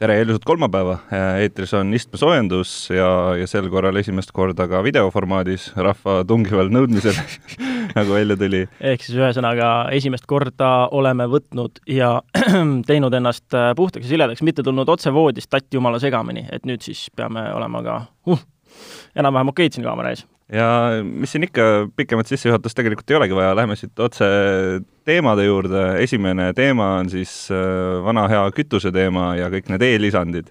tere, ilusat kolmapäeva, eetris on istmesoojendus ja, ja sel korral esimest korda ka videoformaadis rahva tungival nõudmisel nagu välja tuli. ehk siis ühesõnaga, esimest korda oleme võtnud ja teinud ennast puhtaks ja siledaks, mitte tulnud otse voodist tatt jumala segamini, et nüüd siis peame olema ka uh, enam-vähem okeid siin kaamera ees ja mis siin ikka, pikemat sissejuhatust tegelikult ei olegi vaja, lähme siit otse teemade juurde, esimene teema on siis äh, vana hea kütuse teema ja kõik need e-lisandid.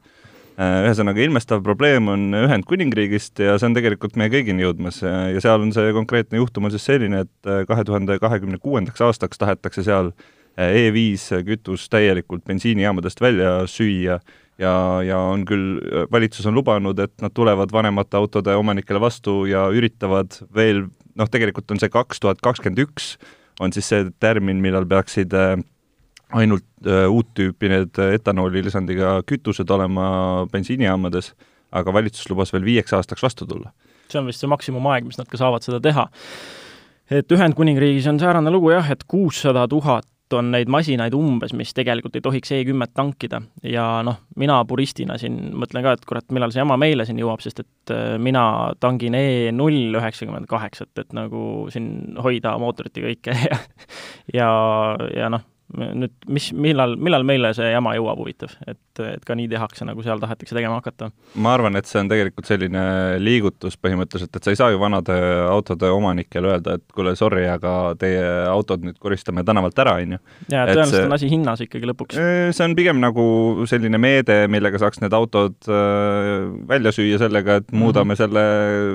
Äh, ühesõnaga, ilmestav probleem on Ühendkuningriigist ja see on tegelikult meie kõigini jõudmas. Ja seal on see konkreetne juhtum on siis selline, et äh, kahe tuhande kahekümne kuuendaks aastaks tahetakse seal E5 kütus täielikult bensiinijaamadest välja süüa ja, ja on küll, valitsus on lubanud, et nad tulevad vanemate autode omanikele vastu ja üritavad veel, noh, tegelikult on see kaks tuhat kakskümmend üks, on siis see tärmin, millal peaksid äh, ainult äh, uut tüüpi need etanoolilisandiga kütused olema bensiinijaamades, aga valitsus lubas veel viieks aastaks vastu tulla. see on vist see maksimumaeg, mis nad ka saavad seda teha. et Ühendkuningriigis on säärane lugu jah, et kuussada tuhat on neid masinaid umbes, mis tegelikult ei tohiks E10 tankida. Ja noh, mina puristina siin mõtlen ka, et kurat, millal see jama meile siin jõuab, sest et äh, mina tangin E0 üheksakümmend kaheksat, et nagu siin hoida mootorit ja kõike ja ja, ja noh, nüüd mis, millal, millal meile see jama jõuab, huvitav, et, et ka nii tehakse, nagu seal tahetakse tegema hakata? ma arvan, et see on tegelikult selline liigutus põhimõtteliselt, et sa ei saa ju vanade autode omanikele öelda, et kuule, sorry, aga teie autod nüüd koristame tänavalt ära, on ju. jaa, tõenäoliselt see, on asi hinnas ikkagi lõpuks. see on pigem nagu selline meede, millega saaks need autod äh, välja süüa sellega, et mm -hmm. muudame selle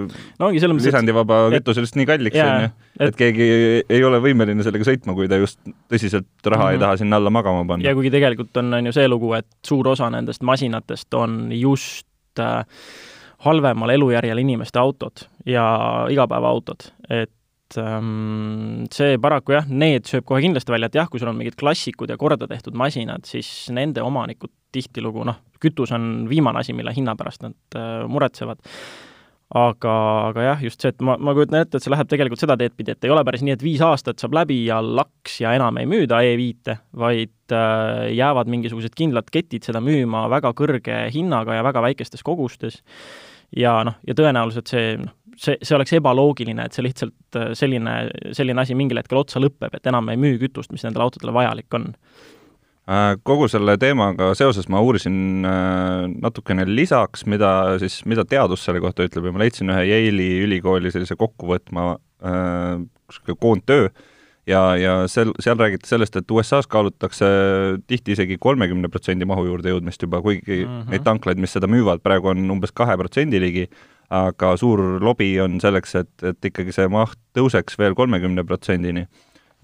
no, ongi selles mõttes, lisandivaba kütuse lihtsalt nii kalliks, on ju, et keegi ei ole võimeline sellega sõitma, kui ta just tõsiselt raha mm -hmm. ei mhm. taha sinna alla magama panna. ja kuigi tegelikult on, on ju see lugu, et suur osa nendest masinatest on just äh, halvemal elujärjel inimeste autod ja igapäevaautod, et ähm, see paraku jah, need sööb kohe kindlasti välja, et jah, kui sul on mingid klassikud ja korda tehtud masinad, siis nende omanikud tihtilugu noh, kütus on viimane asi, mille hinna pärast nad äh, muretsevad aga, aga jah, just see, et ma, ma kujutan ette, et see läheb tegelikult seda teed pidi, et ei ole päris nii, et viis aastat saab läbi ja laks ja enam ei müüda E5-e, vaid äh, jäävad mingisugused kindlad ketid seda müüma väga kõrge hinnaga ja väga väikestes kogustes. ja noh, ja tõenäoliselt see, noh, see, see oleks ebaloogiline, et see lihtsalt äh, selline, selline asi mingil hetkel otsa lõpeb, et enam ei müü kütust, mis nendele autodele vajalik on kogu selle teemaga seoses ma uurisin äh, natukene lisaks, mida siis, mida teadus selle kohta ütleb ja ma leidsin ühe Yale'i ülikooli sellise kokkuvõtma äh, koondtöö ja, ja sel, seal räägiti sellest, et USA-s kaalutakse tihti isegi kolmekümne protsendi mahu juurde jõudmist juba, kuigi mm -hmm. neid tanklaid, mis seda müüvad, praegu on umbes kahe protsendi ligi, aga suur lobi on selleks, et, et ikkagi see maht tõuseks veel kolmekümne protsendini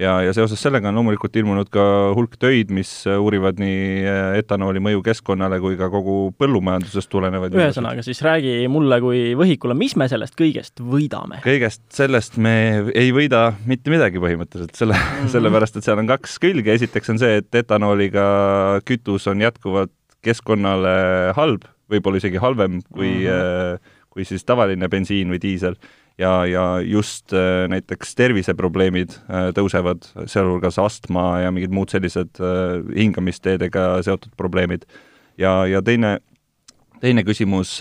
ja, ja seoses sellega on loomulikult ilmunud ka hulk töid, mis uurivad nii eh, etanooli mõju keskkonnale kui ka kogu põllumajandusest tulenevaid ühesõnaga, siis räägi mulle kui võhikule, mis me sellest kõigest võidame? kõigest sellest me ei võida mitte midagi põhimõtteliselt, selle mm, -hmm. sellepärast et seal on kaks külge, esiteks on see, et etanooliga kütus on jätkuvalt keskkonnale halb, võib-olla isegi halvem kui mm, -hmm. kui siis tavaline bensiin või diisel ja, ja just äh, näiteks terviseprobleemid äh, tõusevad, sealhulgas astma ja mingid muud sellised äh, hingamisteedega seotud probleemid. ja, ja teine, teine küsimus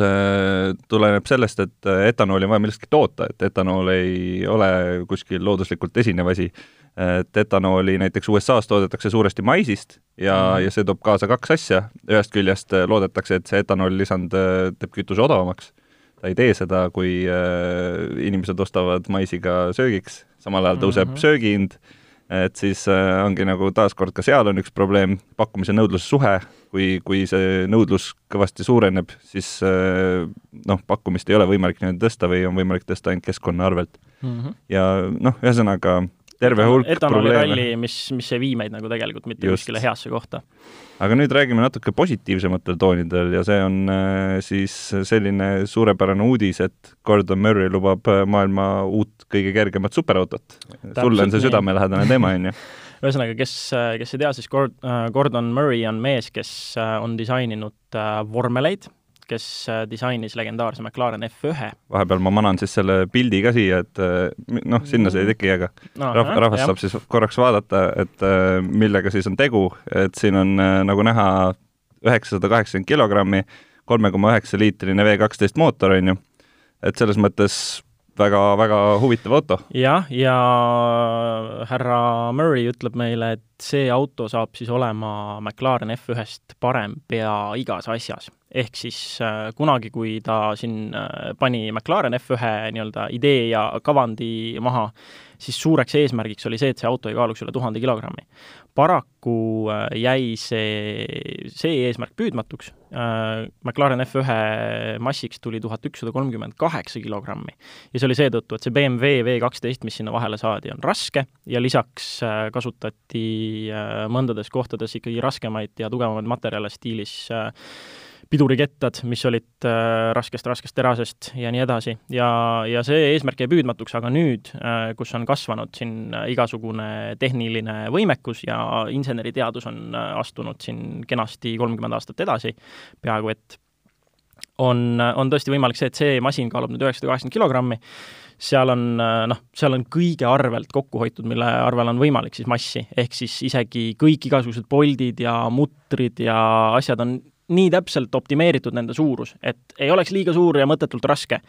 tuleneb sellest, et etanooli on vaja millestki toota, et etanool ei ole kuskil looduslikult esinev asi. et etanooli näiteks USA-s toodetakse suuresti maisist ja mm., ja see toob kaasa kaks asja, ühest küljest loodetakse, et see etanooli lisand teeb kütuse odavamaks ta ei tee seda, kui äh, inimesed ostavad maisiga söögiks, samal ajal tõuseb mm -hmm. söögihind, et siis äh, ongi nagu taaskord ka seal on üks probleem, pakkumise-nõudluse suhe, kui, kui see nõudlus kõvasti suureneb, siis äh, noh, pakkumist ei ole võimalik nii-öelda tõsta või on võimalik tõsta ainult keskkonna arvelt mm. -hmm. ja noh, ühesõnaga terve hulk probleeme. ralli, mis, mis ei vii meid nagu tegelikult mitte Just. kuskile heasse kohta. aga nüüd räägime natuke positiivsematel toonidel ja see on äh, siis selline suurepärane uudis, et Gordon Murray lubab äh, maailma uut kõige kergemat superautot. sulle on see südamelähedane teema, on ju? ühesõnaga, kes, kes ei tea, siis Gordon Murray on mees, kes on disaininud vormeleid kes äh, disainis legendaarse McLaren F1. vahepeal ma manan siis selle pildi ka siia, et äh, noh, sinna see ei teki, aga no, rahvas, rahvas jah. saab siis korraks vaadata, et äh, millega siis on tegu, et siin on nagu näha üheksasada kaheksakümmend kilogrammi, kolme koma üheksa liitrine V kaksteist mootor, on ju, et selles mõttes väga-väga huvitav auto. jah, ja härra Murray ütleb meile, et see auto saab siis olema McLaren F1-st parem pea igas asjas ehk siis äh, kunagi, kui ta siin äh, pani McLaren F1 nii-öelda idee ja kavandi maha, siis suureks eesmärgiks oli see, et see auto ei kaaluks üle tuhande kilogrammi. paraku äh, jäi see, see eesmärk püüdmatuks McLaren F1 massiks tuli tuhat ükssada kolmkümmend kaheksa kilogrammi. ja see oli seetõttu, et see BMW V12, mis sinna vahele saadi, on raske ja lisaks kasutati mõndades kohtades ikkagi raskemaid ja tugevamaid materjale stiilis äh, pidurikettad, mis olid äh, raskest, raskest terasest ja nii edasi. ja, ja see eesmärk jäi püüdmatuks, aga nüüd äh,, kus on kasvanud siin äh, igasugune tehniline võimekus ja inseneriteadus on äh, astunud siin kenasti kolmkümmend aastat edasi, peaaegu et on, on tõesti võimalik see, et see masin kaalub nüüd üheksasada kaheksakümmend kilogrammi, seal on äh, noh, seal on kõige arvelt kokku hoitud, mille arvel on võimalik siis massi, ehk siis isegi kõik igasugused poldid ja mutrid ja asjad on nii täpselt optimeeritud nende suurus, et ei oleks liiga suur ja mõttetult raske,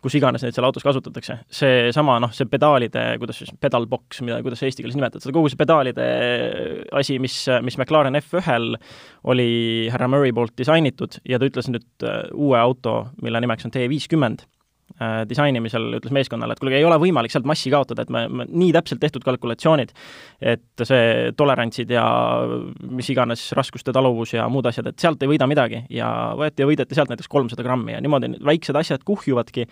kus iganes neid seal autos kasutatakse. seesama noh, see pedaalide, kuidas siis, pedal box, mida, kuidas eesti keeles nimetatakse, kogu see pedaalide asi, mis, mis McLaren F1-l oli härra Murray poolt disainitud ja ta ütles nüüd äh, uue auto, mille nimeks on T50 Äh, disainimisel ütles meeskonnale, et kuulge, ei ole võimalik sealt massi kaotada, et me, me, nii täpselt tehtud kalkulatsioonid, et see tolerantsid ja mis iganes raskuste taluvus ja muud asjad, et sealt ei võida midagi. Ja võeti ja võideti sealt näiteks kolmsada grammi ja niimoodi väiksed asjad kuhjuvadki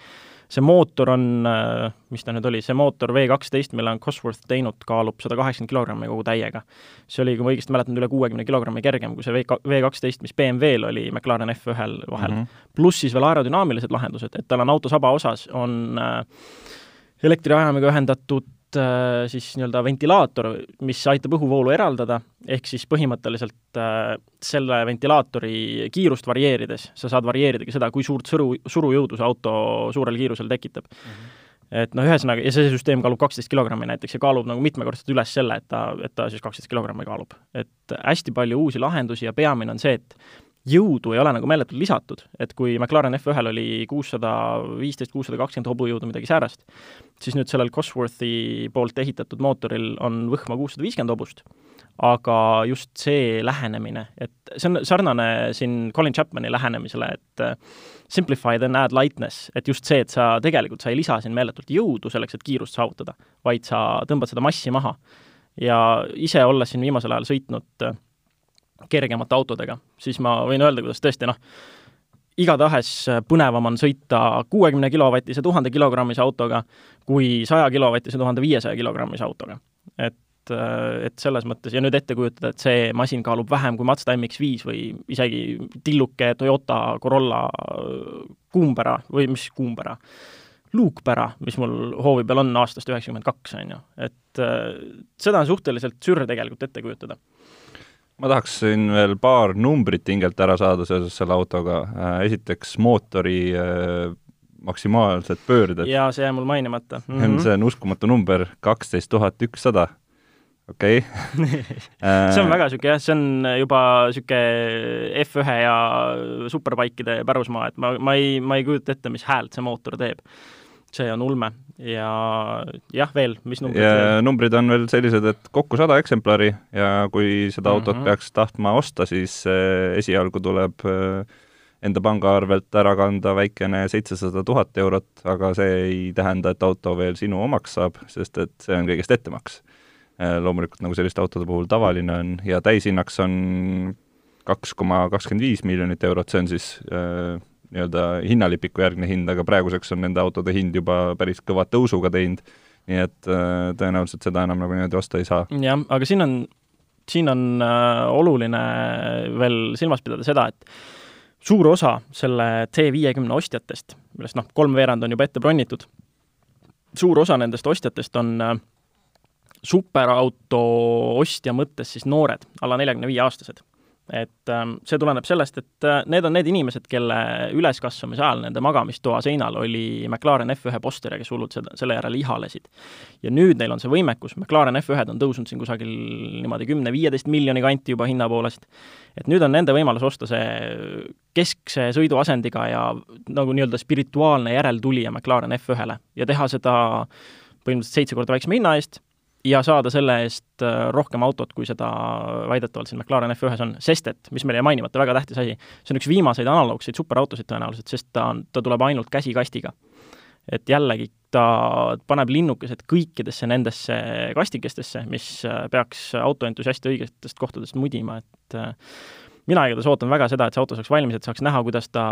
see mootor on, äh, mis ta nüüd oli, see mootor V kaksteist, mille on Cosworth teinud, kaalub sada kaheksakümmend kilogrammi kogu täiega. see oli, kui ma õigesti mäletan, üle kuuekümne kilogrammi kergem kui see V, V kaksteist, mis BMW-l oli McLaren F1-l vahel mm -hmm.. pluss siis veel aerodünaamilised lahendused, et tal on auto saba osas, on äh, elektriajamiga ühendatud siis nii-öelda ventilaator, mis aitab õhuvoolu eraldada, ehk siis põhimõtteliselt äh, selle ventilaatori kiirust varieerides sa saad varieeridagi seda, kui suurt sõru, surujõudu see auto suurel kiirusel tekitab mm. -hmm et noh, ühesõnaga, ja see süsteem kaalub kaksteist kilogrammi näiteks ja kaalub nagu mitmekordselt üles selle, et ta, et ta siis kaksteist kilogrammi kaalub. et hästi palju uusi lahendusi ja peamine on see, et jõudu ei ole nagu meeletult lisatud, et kui McLaren F1-l oli kuussada viisteist, kuussada kakskümmend hobujõudu, midagi säärast, siis nüüd sellel Cosworthi poolt ehitatud mootoril on võhma kuussada viiskümmend hobust. aga just see lähenemine, et see on sarnane siin Colin Chapmani lähenemisele, et äh, simplify then add lightness, et just see, et sa tegelikult, sa ei lisa siin meeletult jõudu selleks, et kiirust saavutada, vaid sa tõmbad seda massi maha. ja ise, olles siin viimasel ajal sõitnud äh, kergemate autodega, siis ma võin öelda, kuidas tõesti noh, igatahes põnevam on sõita kuuekümne kilovatise tuhande kilogrammise autoga kui saja kilovatise tuhande viiesaja kilogrammise autoga. et, et selles mõttes ja nüüd ette kujutada, et see masin kaalub vähem kui Mazda MX-5 või isegi tilluke Toyota Corolla kuumpära või mis kuumpära, luukpära, mis mul hoovi peal on aastast üheksakümmend kaks, on ju. et seda on suhteliselt sür tegelikult ette kujutada ma tahaksin veel paar numbrit hingelt ära saada seoses selle autoga. Äh, esiteks mootori äh, maksimaalsed pöörded. jaa, see jäi mul mainimata mm. -hmm. see on uskumatu number, kaksteist tuhat ükssada. okei see on väga niisugune jah, see on juba niisugune F1 ja superbikeide pärusmaa, et ma, ma ei, ma ei kujuta ette, mis häält see mootor teeb see on ulme ja jah, veel, mis numbrid ja numbrid on veel sellised, et kokku sada eksemplari ja kui seda autot mm -hmm. peaks tahtma osta, siis äh, esialgu tuleb äh, enda pangaarvelt ära kanda väikene seitsesada tuhat eurot, aga see ei tähenda, et auto veel sinu omaks saab, sest et see on kõigest ettemaks. Äh, loomulikult nagu selliste autode puhul tavaline on ja täishinnaks on kaks koma kakskümmend viis miljonit eurot, see on siis nii-öelda hinnalipiku järgne hind, aga praeguseks on nende autode hind juba päris kõva tõusuga teinud, nii et äh, tõenäoliselt seda enam nagu niimoodi osta ei saa. jah, aga siin on, siin on äh, oluline veel silmas pidada seda, et suur osa selle C50 ostjatest, millest noh, kolmveerand on juba ette bronnitud, suur osa nendest ostjatest on äh, superauto ostja mõttes siis noored, alla neljakümne viie aastased et ähm, see tuleneb sellest, et äh, need on need inimesed, kelle üleskasvamise ajal nende magamistoa seinal oli McLaren F1 poster ja kes hullult seda, selle järele ihalesid. ja nüüd neil on see võimekus, McLaren F1-d on tõusnud siin kusagil niimoodi kümne-viieteist miljoni kanti juba hinna poolest, et nüüd on nende võimalus osta see keskse sõiduasendiga ja nagu nii-öelda spirituaalne järeltulija McLaren F1-le ja teha seda põhimõtteliselt seitse korda väiksema hinna eest ja saada selle eest äh, rohkem autot, kui seda väidetavalt siin McLaren F1-s on, sest et, mis meil jäi mainimata, väga tähtis asi, see on üks viimaseid analoogseid superautosid tõenäoliselt, sest ta on, ta tuleb ainult käsikastiga. et jällegi, ta paneb linnukesed kõikidesse nendesse kastikestesse, mis äh, peaks autoentusiaste õigetest kohtadest mudima, et äh, mina igatahes ootan väga seda, et see auto saaks valmis, et saaks näha, kuidas ta,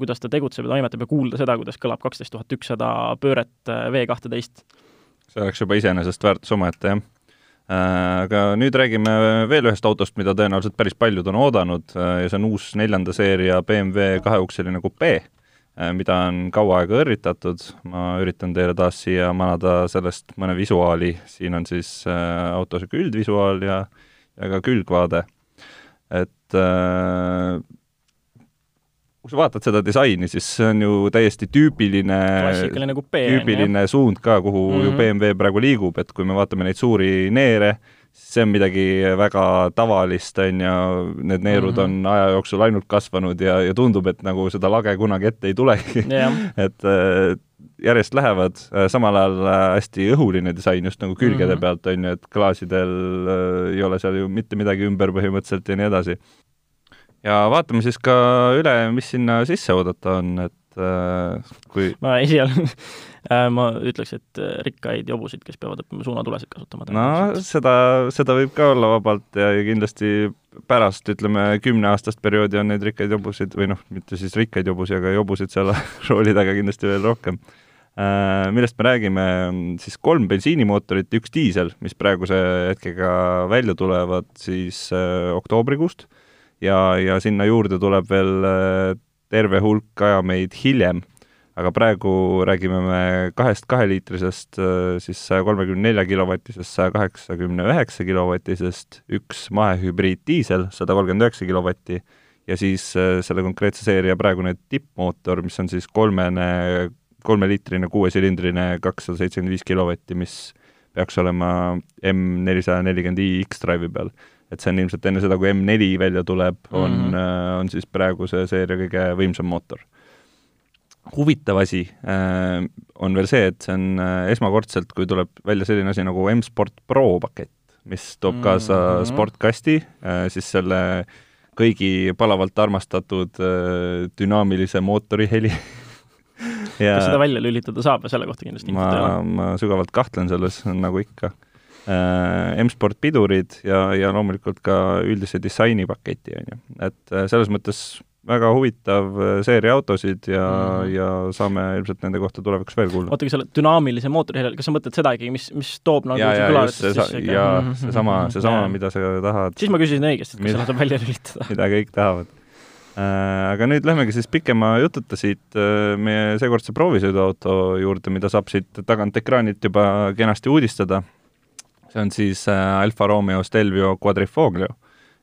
kuidas ta tegutseb ja toimetab ja kuulda seda, kuidas kõlab kaksteist tuhat ükssada pööret V kahteteist see oleks juba iseenesest väärtus omaette, jah. Äh, aga nüüd räägime veel ühest autost, mida tõenäoliselt päris paljud on oodanud äh, ja see on uus neljanda seeria BMW kaheukseline kupee, äh, mida on kaua aega õrritatud, ma üritan teile taas siia manada sellest mõne visuaali, siin on siis auto niisugune üldvisuaal ja, ja ka külgvaade. et kui sa vaatad seda disaini, siis see on ju täiesti tüüpiline, tüüpiline suund ka, kuhu mm -hmm. ju BMW mhm. praegu liigub, et kui me vaatame neid suuri neere, see on midagi väga tavalist, on ju, need neerud mm -hmm. on aja jooksul ainult kasvanud ja, ja tundub, et nagu seda lage kunagi ette ei tulegi yeah. et äh, järjest lähevad, äh, samal ajal äh, hästi õhuline disain just nagu külgede mm -hmm. pealt, on ju, et klaasidel ei ole seal ju mitte midagi ümber põhimõtteliselt ja nii edasi ja vaatame siis ka üle, mis sinna sisse oodata on, et äh, kui ma esialgu äh, ma ütleks, et äh, rikkaid jobusid, kes peavad õppima suunatulesid kasutama. no seda, seda võib ka olla vabalt ja, kindlasti pärast, ütleme, kümneaastast perioodi on neid rikkaid jobusid või noh, mitte siis rikkaid jobusid, aga jobusid seal rooli taga kindlasti veel rohkem äh,. millest me räägime, siis kolm bensiinimootorit, üks diisel, mis praeguse hetkega välja tulevad siis äh, oktoobrikuust äh, ja, ja sinna juurde tuleb veel äh, terve hulk ajameid hiljem. aga praegu räägime me kahest kaheliitrisest, äh, siis saja kolmekümne nelja kilovatisest, saja kaheksakümne üheksa kilovatisest, üks mahehübriiddiisel, sada kolmkümmend üheksa kilovatti, ja siis äh, selle konkreetse seeria praegune tippmootor, mis on siis kolmene, kolmeliitrine kuuesilindrine, kakssada seitsekümmend viis kilovatti, mis peaks olema M nelisada nelikümmend i X-Drive'i peal et see on ilmselt enne seda, kui M4 välja tuleb, on mm, -hmm. on siis praegu see seeria kõige võimsam mootor. huvitav asi äh, on veel see, et see on äh, esmakordselt, kui tuleb välja selline asi nagu M-Sport Pro pakett, mis toob kaasa mm -hmm. sportkasti siis selle kõigi palavalt armastatud dünaamilise mootori heli ja kas seda välja lülitada saab ja selle kohta kindlasti ma, ma sügavalt kahtlen selles, nagu ikka M-Sport pidurid ja, ja loomulikult ka üldise disainipaketi, on ju. et äh, selles mõttes väga huvitav äh, seeria autosid ja mm., ja saame ilmselt nende kohta tulevikus veel kuulda. oota, aga selle dünaamilise mootori helel, kas sa mõtled seda ikkagi, mis, mis toob nagu ja, ja just see, see, ja mm -hmm. seesama, seesama, mida sa tahad. siis ma küsisin õigesti, et kas seda saab välja lülitada. mida kõik tahavad äh,. Aga nüüd lähmegi siis pikema jututa siit äh, meie seekordse proovisõiduauto juurde, mida saab siit tagant ekraanilt juba kenasti uudistada see on siis äh, Alfa Romeo Stelvio Quadrifoglio.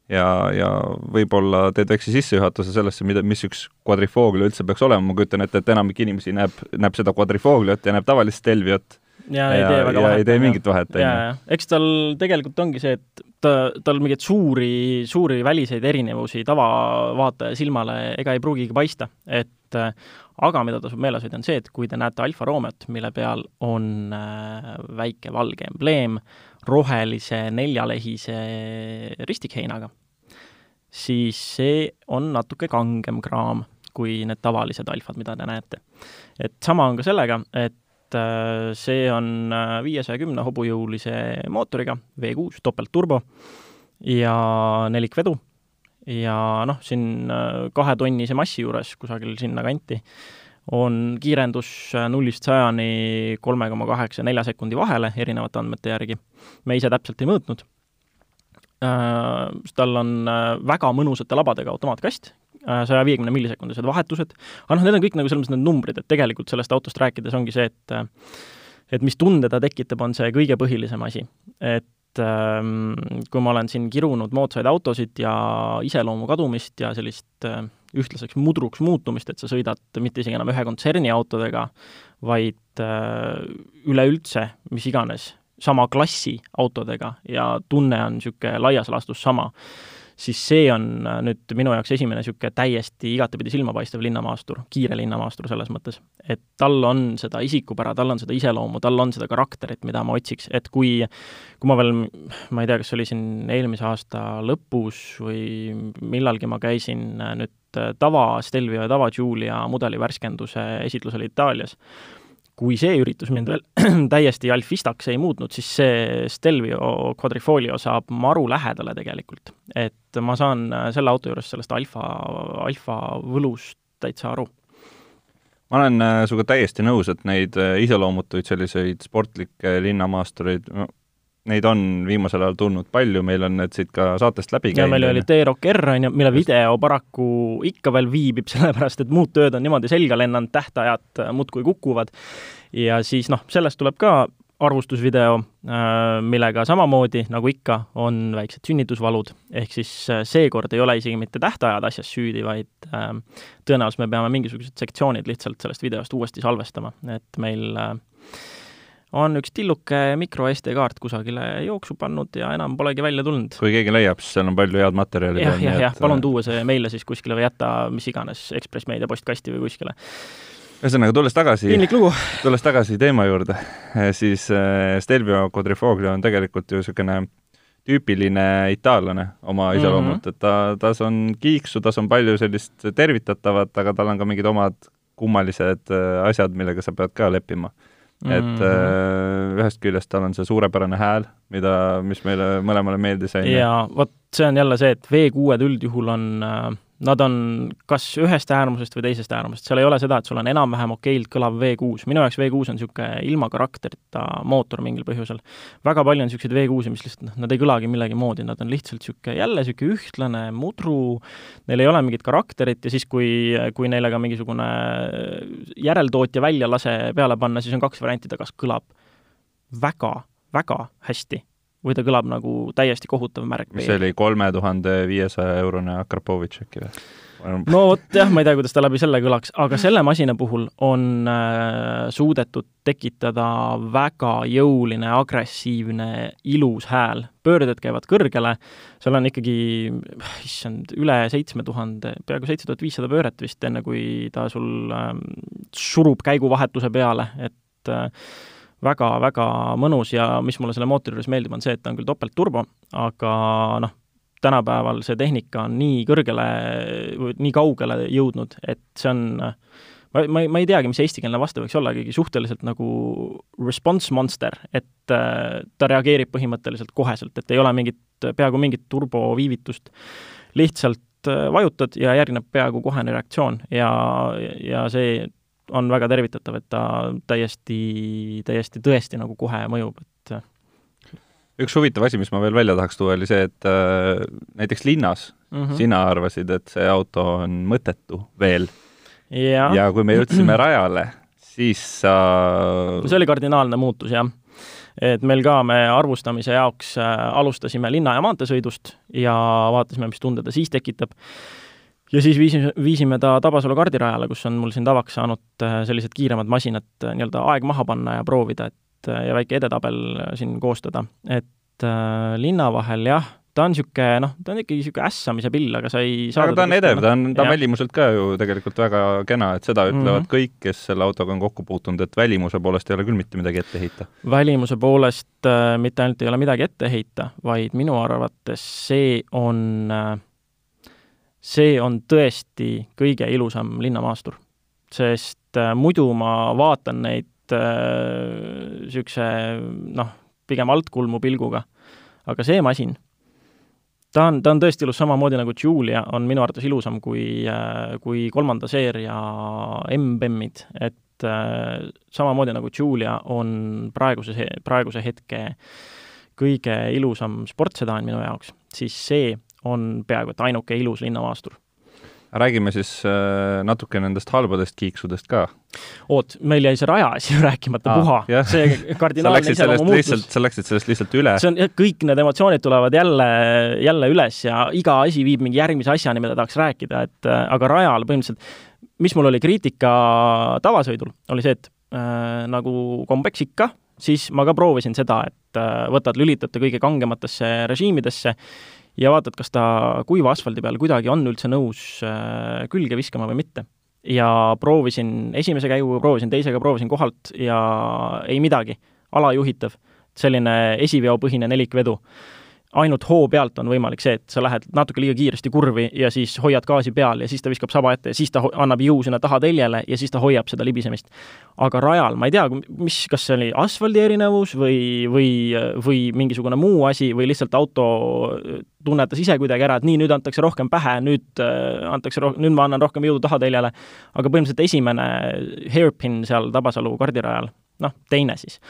Ja, ja võib-olla teed väikse sissejuhatuse sellesse, mida, mis üks Quadrifoglio üldse peaks olema, ma kujutan ette, et enamik inimesi näeb, näeb seda Quadrifogliot ja näeb tavalist Stelviot. Ja, ja ei tee väga vahet. ei tee mingit vahet, on ju. eks tal tegelikult ongi see, et ta, tal mingeid suuri, suuri väliseid erinevusi tavavaataja silmale ega ei pruugigi paista, et aga mida tasub meeles hoida, on see, et kui te näete Alfa Romeot, mille peal on äh, väike valge embleem rohelise neljalehise ristikheinaga, siis see on natuke kangem kraam kui need tavalised alfad, mida te näete. et sama on ka sellega, et äh, see on äh, viiesaja kümne hobujõulise mootoriga, V6 topeltturbo ja nelikvedu ja noh, siin kahetonnise massi juures kusagil sinnakanti on kiirendus nullist sajani kolme koma kaheksa, nelja sekundi vahele erinevate andmete järgi. me ise täpselt ei mõõtnud. tal on väga mõnusate labadega automaatkast, saja viiekümne millisekundised vahetused, aga noh, need on kõik nagu selles mõttes need numbrid, et tegelikult sellest autost rääkides ongi see, et et mis tunde ta tekitab, on see kõige põhilisem asi. et ähm, kui ma olen siin kirunud moodsaid autosid ja iseloomu kadumist ja sellist äh, ühtlaseks mudruks muutumist, et sa sõidad mitte isegi enam ühe kontserni autodega, vaid äh, üleüldse mis iganes sama klassi autodega ja tunne on niisugune laias laastus sama siis see on äh, nüüd minu jaoks esimene niisugune täiesti igatepidi silmapaistev linnamaastur, kiire linnamaastur selles mõttes. et tal on seda isikupära, tal on seda iseloomu, tal on seda karakterit, mida ma otsiks, et kui kui ma veel, ma ei tea, kas see oli siin eelmise aasta lõpus või millalgi ma käisin äh, nüüd tava Stelvio ja tava Giulia mudeli värskenduse esitlusel Itaalias, kui see üritus mind veel täiesti alfistaks ei muutnud, siis see Stelvio Quadrifoglio saab maru lähedale tegelikult. et ma saan äh, selle auto juures sellest alfa, alfa võlust täitsa aru. ma olen äh, sinuga täiesti nõus, et neid äh, iseloomutuid selliseid sportlikke linnamaastureid, neid on viimasel ajal tulnud palju, meil on need siit ka saatest läbi käinud. ja meil oli T-Rock R, on ju, mille video paraku ikka veel viibib, sellepärast et muud tööd on niimoodi selga lennanud, tähtajad muudkui kukuvad. ja siis noh, sellest tuleb ka arvustusvideo, äh, millega samamoodi, nagu ikka, on väiksed sünnitusvalud, ehk siis äh, seekord ei ole isegi mitte tähtajad asjas süüdi, vaid äh, tõenäoliselt me peame mingisugused sektsioonid lihtsalt sellest videost uuesti salvestama, et meil äh, on üks tilluke mikro SD-kaart kusagile jooksu pannud ja enam polegi välja tulnud. kui keegi leiab, siis seal on palju head materjali. jah, jah, jah, palun tuua see meile siis kuskile või jätta mis iganes Ekspress Meedia postkasti või kuskile. ühesõnaga, tulles tagasi, tulles tagasi teema juurde, eh, siis äh, Stelvio Quadrifoglio on tegelikult ju niisugune tüüpiline itaallane oma mhm. iseloomult mm, -hmm. et ta, tas on kiiksu, tas on palju sellist tervitatavat, aga tal on ka mingid omad kummalised äh, asjad, millega sa pead ka leppima mm -hmm. ühest küljest tal on see suurepärane hääl, mida, mis meile mõlemale meeldis, on ju. jaa, vot see on jälle see, et V6-d üldjuhul on äh, nad on kas ühest äärmusest või teisest äärmusest, seal ei ole seda, et sul on enam-vähem okeilt kõlav V6, minu jaoks V6 on niisugune ilma karakterita mootor mingil põhjusel. väga palju on niisuguseid V6-i, mis lihtsalt noh, nad ei kõlagi millegi moodi, nad on lihtsalt niisugune jälle niisugune ühtlane mudru, neil ei ole mingit karakterit ja siis, kui, kui neile ka mingisugune järeltootja väljalase peale panna, siis on kaks varianti, ta kas kõlab väga, väga hästi või ta kõlab nagu täiesti kohutav märk. mis see oli, kolme tuhande viiesaja eurone Akrapovitš äkki või? no vot jah, ma ei tea, kuidas ta läbi selle kõlaks, aga selle masina puhul on äh, suudetud tekitada väga jõuline, agressiivne, ilus hääl. pöörded käivad kõrgele, seal on ikkagi, issand, üle seitsme tuhande, peaaegu seitse tuhat viissada pööret vist, enne kui ta sul äh, surub käiguvahetuse peale, et äh, väga-väga mõnus ja mis mulle selle mootori juures meeldib, on see, et ta on küll topeltturbo, aga noh, tänapäeval see tehnika on nii kõrgele, nii kaugele jõudnud, et see on ma, ma, ma ei teagi, mis eestikeelne vaste võiks olla, ikkagi suhteliselt nagu response monster, et äh, ta reageerib põhimõtteliselt koheselt, et ei ole mingit, peaaegu mingit turboviivitust, lihtsalt äh, vajutad ja järgneb peaaegu kohene reaktsioon ja, ja see on väga tervitatav, et ta täiesti, täiesti tõesti nagu kohe mõjub, et üks huvitav asi, mis ma veel välja tahaks tuua, oli see, et äh, näiteks linnas mm -hmm. sina arvasid, et see auto on mõttetu veel. ja kui me jõudsime rajale, siis sa äh... see oli kardinaalne muutus, jah. et meil ka, me arvustamise jaoks äh, alustasime linna- ja maanteesõidust ja vaatasime, mis tunde ta siis tekitab ja siis viisime, viisime ta Tabasalu kardirajale, kus on mul siin tavaks saanud äh, sellised kiiremad masinad äh, nii-öelda aeg maha panna ja proovida, et äh, ja väike edetabel siin koostada. et äh, linna vahel jah, ta on niisugune noh, ta on ikkagi niisugune ässamise pill, aga sa ei saa aga ta on edev, ta on, ta on välimuselt ka ju tegelikult väga kena, et seda ütlevad mm -hmm. kõik, kes selle autoga on kokku puutunud, et välimuse poolest ei ole küll mitte midagi ette heita. välimuse poolest äh, mitte ainult ei ole midagi ette heita, vaid minu arvates see on äh, see on tõesti kõige ilusam linnamaastur. sest äh, muidu ma vaatan neid niisuguse äh, noh, pigem altkulmu pilguga, aga see masin, ta on, ta on tõesti ilus, samamoodi nagu Julia on minu arvates ilusam kui, kui kolmanda seeria M-BEM-id, et samamoodi nagu Julia on praeguse, praeguse hetke kõige ilusam sportsedaan minu jaoks, siis see on peaaegu et ainuke ilus linnamaastur räägime siis äh, natuke nendest halbadest kiiksudest ka. oot, meil jäi see raja asi rääkimata Aa, puha, see kardinaalne iseloomu muutus. sa läksid sellest lihtsalt üle. see on, kõik need emotsioonid tulevad jälle, jälle üles ja iga asi viib mingi järgmise asjani, mida tahaks rääkida, et äh, aga rajal põhimõtteliselt, mis mul oli kriitika tavasõidul, oli see, et äh, nagu kombeks ikka, siis ma ka proovisin seda, et äh, võtad, lülitad ta kõige kangematesse režiimidesse ja vaatad, kas ta kuiva asfaldi peal kuidagi on üldse nõus äh, külge viskama või mitte. ja proovisin esimese käiguga, proovisin teisega, proovisin kohalt ja ei midagi, alajuhitav, selline esiveopõhine nelikvedu ainult hoo pealt on võimalik see, et sa lähed natuke liiga kiiresti kurvi ja siis hoiad gaasi peal ja siis ta viskab saba ette ja siis ta annab jõu sinna taha teljele ja siis ta hoiab seda libisemist. aga rajal, ma ei tea, mis, kas see oli asfaldi erinevus või, või, või mingisugune muu asi või lihtsalt auto tunnetas ise kuidagi ära, et nii, nüüd antakse rohkem pähe, nüüd äh, antakse roh-, nüüd ma annan rohkem jõudu tahateljele, aga põhimõtteliselt esimene hairpin seal Tabasalu kardirajal, noh, teine siis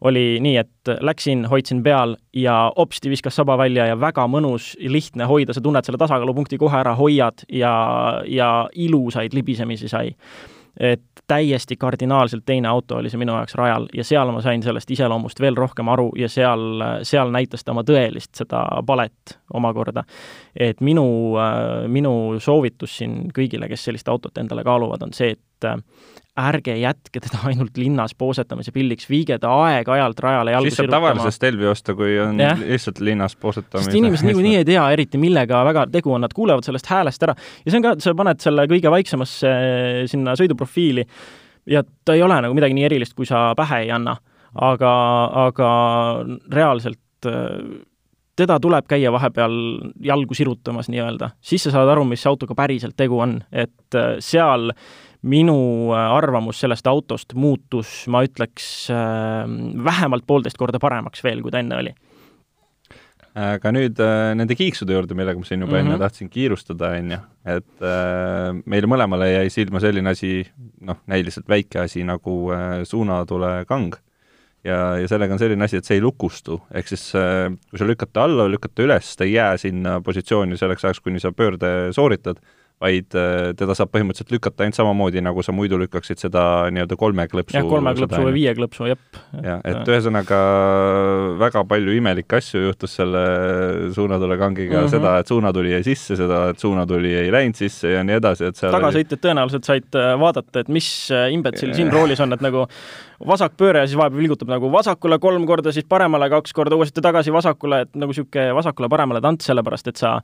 oli nii, et läksin, hoidsin peal ja hopsti viskas saba välja ja väga mõnus, lihtne hoida, sa tunned selle tasakaalupunkti kohe ära, hoiad ja, ja ilusaid libisemisi sai. et täiesti kardinaalselt teine auto oli see minu jaoks rajal ja seal ma sain sellest iseloomust veel rohkem aru ja seal, seal näitas ta oma tõelist seda palet omakorda. et minu, minu soovitus siin kõigile, kes sellist autot endale kaaluvad, on see, et ärge jätke teda ainult linnas poosetamise pildiks, viige ta aeg-ajalt rajale jalgu siis saab tavalise Stelvi osta, kui on ja. lihtsalt linnas poosetamise. sest inimesed niikuinii ei tea eriti, millega väga tegu on, nad kuulevad sellest häälest ära ja see on ka, sa paned selle kõige vaiksemasse sinna sõiduprofiili ja ta ei ole nagu midagi nii erilist, kui sa pähe ei anna. aga, aga reaalselt teda tuleb käia vahepeal jalgu sirutamas nii-öelda, siis sa saad aru, mis autoga päriselt tegu on, et seal äh, minu äh, arvamus sellest autost muutus, ma ütleks, äh, vähemalt poolteist korda paremaks veel, kui ta enne oli. aga nüüd äh, nende kiiksude juurde, millega ma siin juba mm -hmm. enne mhm. tahtsin kiirustada, on ju, et meile mõlemale jäi silma selline asi, noh, näiliselt väike asi nagu äh, suunatule kang. ja, ja sellega on selline asi, et see ei lukustu, ehk siis kui sa lükkad ta alla, lükkad ta üles, ta ei jää sinna positsiooni selleks ajaks, kuni sa pöörde sooritad vaid äh, teda saab põhimõtteliselt lükata ainult samamoodi, nagu sa muidu lükkaksid seda nii-öelda kolme klõpsu. jah, kolme klõpsu või viie klõpsu, jep. jah, et ühesõnaga väga palju imelikke asju juhtus selle suunatulekangiga mm, -hmm. seda, et suunatuli jäi sisse, seda, et suunatuli ei läinud sisse ja nii edasi, et seal tagasõitjad oli... tõenäoliselt said äh, vaadata, et mis äh, imbetsil siin roolis on, et nagu vasakpööre ja siis vahepeal vilgutab nagu vasakule kolm korda, siis paremale kaks korda, uuesti tagasi vasakule, et nagu niisugune vasakule-paremale tants, sellepärast et sa,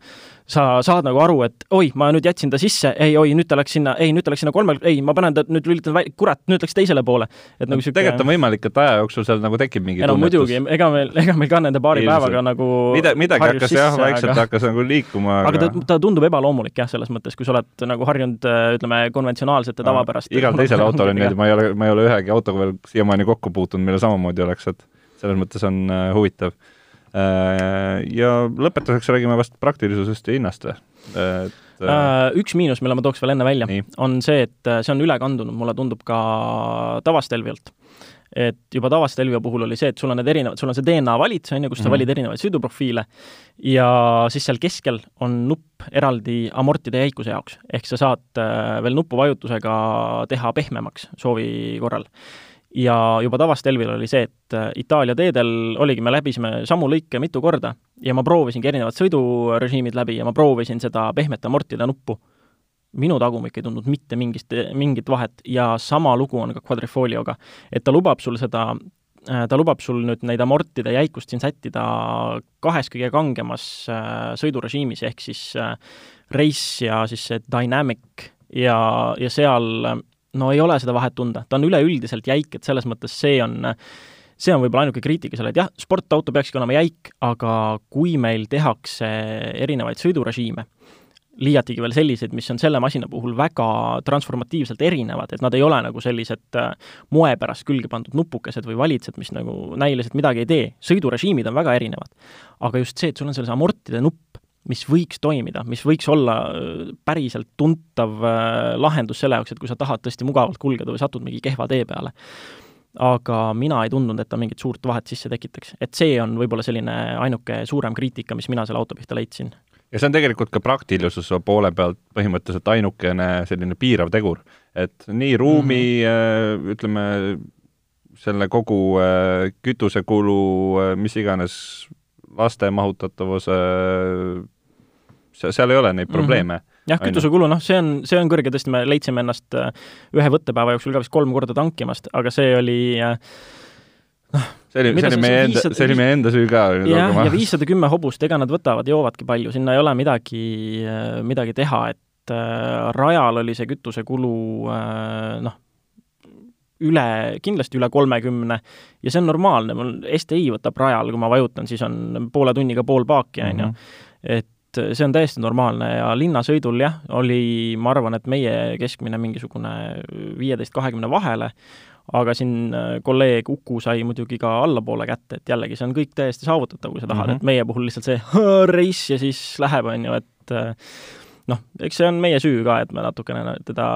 sa saad nagu aru, et oi, ma nüüd jätsin ta sisse, ei, oi, nüüd ta läks sinna, ei, nüüd ta läks sinna kolmele, ei, ma panen ta, nüüd lülitan kurat, nüüd läks teisele poole. et nagu niisugune tegelikult on võimalik, et aja jooksul seal nagu tekib mingi ei no muidugi, ega meil, ega meil ka nende paari Ilmselt. päevaga nagu Mida, midagi hakkas sisse, jah, vaikselt aga... hakkas nagu liikuma, aga, aga ta, ta tundub ebaloomulik jah, selles mõttes, kui sa oled nagu harjunud ütleme, konventsionaalsete tavapäraste igal teisel autol on niimoodi, ma ei ole, ma ei ole ühegi autoga veel siiamaani kokku puutunud, millel samamoodi oleks, et selles mõttes on äh, huvitav. Äh, ja lõpetuseks räägime vast praktilisusest ja hinnast? Et äh, üks miinus, mille ma tooks veel enne välja, on see, et see on üle kandunud, mulle tundub ka tavastelvialt. Et juba tavast Elvia puhul oli see, et sul on need erinevad, sul on see DNA valitse, on ju, kus sa mm -hmm. valid erinevaid sõiduprofiile ja siis seal keskel on nupp eraldi amortide jäikuse jaoks, ehk sa saad veel nupuvajutusega teha pehmemaks soovi korral. Ja juba tavastelvil oli see, et äh, Itaalia teedel oligi, me läbisime samu lõike mitu korda ja ma proovisingi erinevad sõidurežiimid läbi ja ma proovisin seda pehmete amortide nuppu. minu tagumik ei tundnud mitte mingist, mingit vahet ja sama lugu on ka quadrifolioga. et ta lubab sul seda, äh, ta lubab sul nüüd neid amortide jäikust siin sättida kahes kõige kangemas äh, sõidurežiimis, ehk siis race ja siis see dynamic ja, ja seal no ei ole seda vahet tunda, ta on üleüldiselt jäik, et selles mõttes see on, see on võib-olla ainuke kriitika seal, et jah, sportauto peakski olema jäik, aga kui meil tehakse erinevaid sõidurežiime, liiatigi veel selliseid, mis on selle masina puhul väga transformatiivselt erinevad, et nad ei ole nagu sellised äh, moe pärast külge pandud nupukesed või valitsed, mis nagu näiliselt midagi ei tee. sõidurežiimid on väga erinevad. aga just see, et sul on selles amortide nupp, mis võiks toimida, mis võiks olla äh, päriselt tuntav äh, lahendus selle jaoks, et kui sa tahad tõesti mugavalt kulgeda või satud mingi kehva tee peale. Aga mina ei tundnud, et ta mingit suurt vahet sisse tekitaks. et see on võib-olla selline ainuke suurem kriitika, mis mina selle auto pihta leidsin. ja see on tegelikult ka praktilisuse poole pealt põhimõtteliselt ainukene selline piirav tegur, et nii ruumi mm, -hmm. ütleme, selle kogu kütusekulu, mis iganes laste mahutatavuse seal ei ole neid mhm. probleeme mm. -hmm jah, kütusekulu, noh, see on, see on kõrge, tõesti, me leidsime ennast äh, ühe võttepäeva jooksul ka vist kolm korda tankimast, aga see oli äh, noh, see oli, see oli meie enda, see oli meie enda süü ka. jah, ja viissada kümme hobust, ega nad võtavad, joovadki palju, sinna ei ole midagi, äh, midagi teha, et äh, rajal oli see kütusekulu äh, noh, üle, kindlasti üle kolmekümne ja see on normaalne, mul STI võtab rajal, kui ma vajutan, siis on poole tunniga pool paaki, on ju. Mhm. Et see on täiesti normaalne ja linnasõidul jah, oli, ma arvan, et meie keskmine mingisugune viieteist, kahekümne vahele, aga siin äh, kolleeg Uku sai muidugi ka allapoole kätte, et jällegi, see on kõik täiesti saavutatav, kui sa tahad mm, -hmm. et meie puhul lihtsalt see reiss ja siis läheb, on ju, et äh, noh, eks see on meie süü ka, et me natukene teda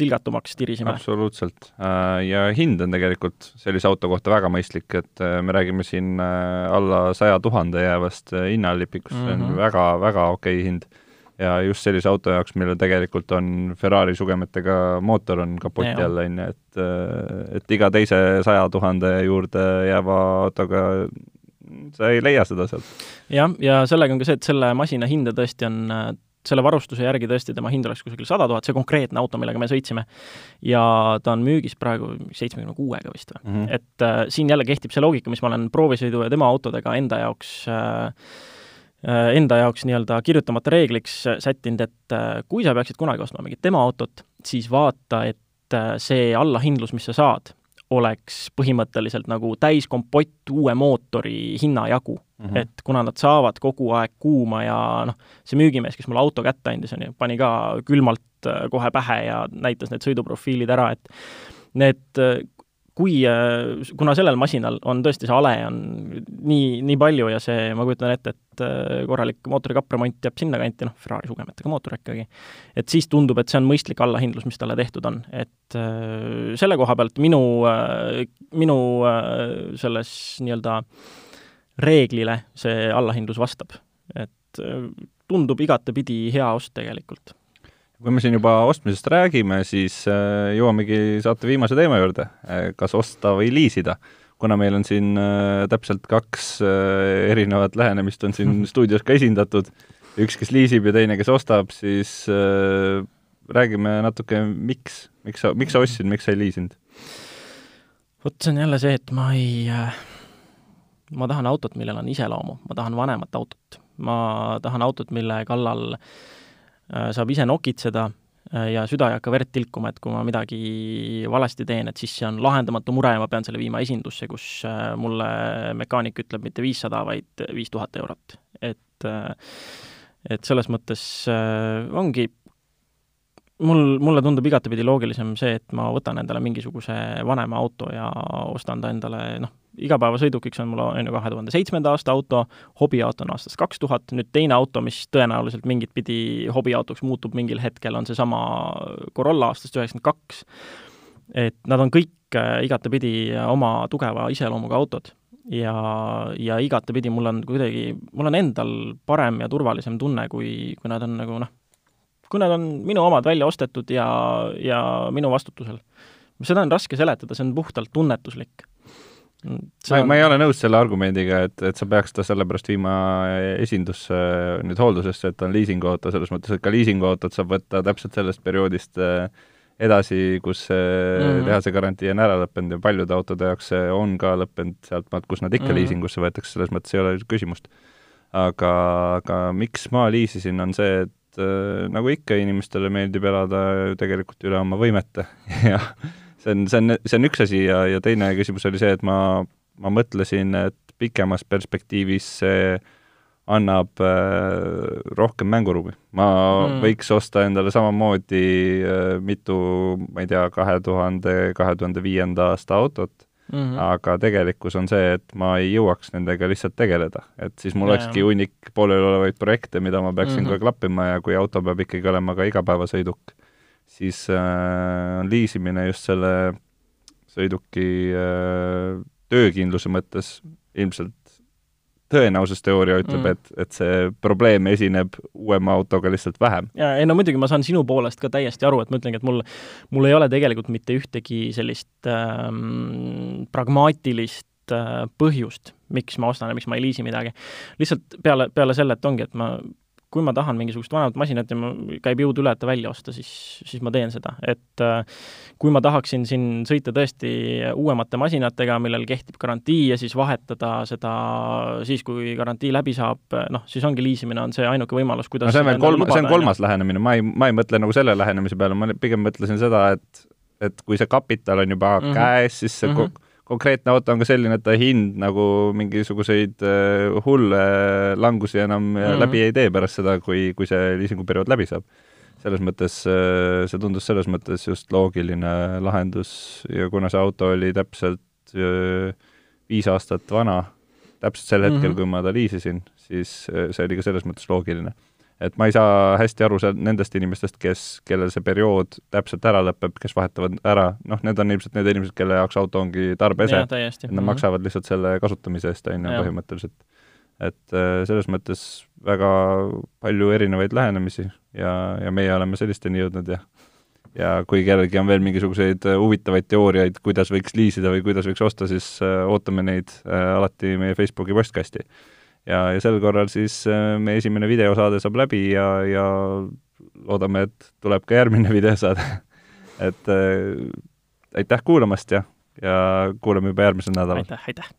tilgatumaks tirisime. absoluutselt. Äh, ja hind on tegelikult sellise auto kohta väga mõistlik, et äh, me räägime siin äh, alla saja tuhande jäävast hinnalipikust mm, -hmm. see on mhm. okei okay hind. ja just sellise auto jaoks, millel tegelikult on Ferrari sugemetega mootor on kapoti all, on ju, et et iga teise saja tuhande juurde jääva autoga sa ei leia seda sealt. jah, ja sellega on ka see, et selle masina hinda tõesti on selle varustuse järgi tõesti tema hind oleks kusagil sada tuhat, see konkreetne auto, millega me sõitsime, ja ta on müügis praegu seitsmekümne kuuega vist või mm. -hmm. et äh, siin jälle kehtib see loogika, mis ma olen proovisõidu ja tema autodega enda jaoks äh, äh enda jaoks nii-öelda kirjutamata reegliks sättinud, et äh, kui sa peaksid kunagi ostma mingit tema autot, siis vaata, et äh, see allahindlus, mis sa saad, oleks põhimõtteliselt nagu täiskompott uue mootori hinnajagu mm. -hmm. et kuna nad saavad kogu aeg kuuma ja noh, see müügimees, kes mulle auto kätte andis, on ju, pani ka külmalt äh, kohe pähe ja näitas need sõiduprofiilid ära, et need kui, äh, kuna sellel masinal on tõesti see ale on nii, nii palju ja see, ma kujutan ette, et äh, korralik mootorikapremont jääb sinnakanti, noh, Ferrari sugemetega mootor ikkagi, et siis tundub, et see on mõistlik allahindlus, mis talle tehtud on, et äh, selle koha pealt minu, minu selles nii-öelda reeglile see allahindlus vastab. et tundub igatepidi hea ost tegelikult kui me siin juba ostmisest räägime, siis äh, jõuamegi saate viimase teema juurde, äh, kas osta või liisida. kuna meil on siin äh, täpselt kaks erinevat lähenemist on siin stuudios ka esindatud, üks, kes liisib ja teine, kes ostab, siis räägime natuke, miks, miks sa, miks sa ostsid, miks sa ei liisinud? vot see on jälle see, et ma ei, ma tahan autot, millel on iseloomu, ma tahan vanemat autot. ma tahan autot, mille kallal äh, Äh, saab ise nokitseda äh, ja süda ei hakka verd tilkuma, et kui ma midagi valesti teen, et siis see on lahendamatu mure ja ma pean selle viima esindusse, kus äh, mulle mekaanik ütleb mitte viissada, vaid viis tuhat eurot. et et selles mõttes ongi mul, mulle tundub igatepidi loogilisem see, et ma võtan endale mingisuguse vanema auto ja ostan ta endale, noh, igapäevasõidukiks on mul, on ju, kahe tuhande seitsmenda aasta auto, hobiauto on aastast kaks tuhat, nüüd teine auto, mis tõenäoliselt mingit pidi hobiautoks muutub mingil hetkel, on seesama Corolla aastast üheksakümmend kaks. et nad on kõik äh, igatepidi oma tugeva iseloomuga autod ja, ja igatepidi mul on kuidagi, mul on endal parem ja turvalisem tunne, kui, kui nad on nagu noh, kui nad on minu omad välja ostetud ja, ja minu vastutusel. seda on raske seletada, see on puhtalt tunnetuslik. Ma, on... ma ei ole nõus selle argumendiga, et, et sa peaks ta sellepärast viima esindusse nüüd hooldusesse, et ta on liisinguauto, selles mõttes, et ka liisinguautot saab võtta täpselt sellest perioodist äh, edasi, kus see mm -hmm. tehase garantii on ära lõppenud ja paljude autode jaoks see on ka lõppenud sealtmaalt, kus nad ikka mm -hmm. liisingusse võetakse, selles mõttes ei ole küsimust. aga, aga miks ma liisisin, on see, et et äh, nagu ikka, inimestele meeldib elada ju tegelikult üle oma võimete ja see on, see on, see on üks asi ja, ja teine küsimus oli see, et ma, ma mõtlesin, et pikemas perspektiivis see annab äh, rohkem mänguruumi. ma mm. võiks osta endale samamoodi äh, mitu, ma ei tea, kahe tuhande, kahe tuhande viienda aasta autot mm, -hmm. aga tegelikkus on see, et ma ei jõuaks nendega lihtsalt tegeleda. et siis mul olekski hunnik pooleliolevaid projekte, mida ma peaksin mm -hmm. ka klappima ja kui auto peab ikkagi olema ka igapäevasõiduk, siis äh, on liisimine just selle sõiduki äh, töökindluse mõttes ilmselt tõenäosusteooria ütleb mm., et, et see probleem esineb uuema autoga lihtsalt vähem. jaa, ei no muidugi ma saan sinu poolest ka täiesti aru, et ma ütlengi, et mul, mul ei ole tegelikult mitte ühtegi sellist ähm, pragmaatilist äh, põhjust, miks ma ostan ja miks ma ei liisi midagi. lihtsalt peale, peale selle, et ongi, et ma kui ma tahan mingisugust vanemat masinat ja mul käib jõud üle, et ta välja osta, siis, siis ma teen seda. et äh, kui ma tahaksin siin sõita tõesti uuemate masinatega, millel kehtib garantii ja siis vahetada seda siis, kui garantii läbi saab, noh, siis ongi liisimine on see ainuke võimalus, kuidas no see on veel kolm, see on kolmas ja. lähenemine, ma ei, ma ei mõtle nagu selle lähenemise peale, ma pigem mõtlesin seda, et et kui see kapital on juba mm -hmm. käes, siis see mm -hmm konkreetne auto on ka selline, et ta hind nagu mingisuguseid uh, hulle langusi enam mm -hmm. läbi ei tee pärast seda, kui, kui see liisinguperiood läbi saab. selles mõttes see tundus selles mõttes just loogiline lahendus ja kuna see auto oli täpselt viis aastat vana, täpselt sel hetkel mm, -hmm. kui ma ta liisisin, siis see oli ka selles mõttes loogiline et ma ei saa hästi aru seal nendest inimestest, kes, kellel see periood täpselt ära lõpeb, kes vahetavad ära, noh, need on ilmselt need inimesed, kelle jaoks auto ongi tarbeese, et nad mm -hmm. maksavad lihtsalt selle kasutamise eest, on ju, põhimõtteliselt. et äh, selles mõttes väga palju erinevaid lähenemisi ja, ja meie oleme sellisteni jõudnud ja ja kui kellelgi on veel mingisuguseid äh, huvitavaid teooriaid, kuidas võiks liisida või kuidas võiks osta, siis äh, ootame neid alati meie Facebooki postkasti ja, ja sel korral siis äh, meie esimene videosaade saab läbi ja, ja loodame, et tuleb ka järgmine videosaade et äh, aitäh kuulamast ja, ja kuuleme juba järgmisel nädalal. aitäh, aitäh!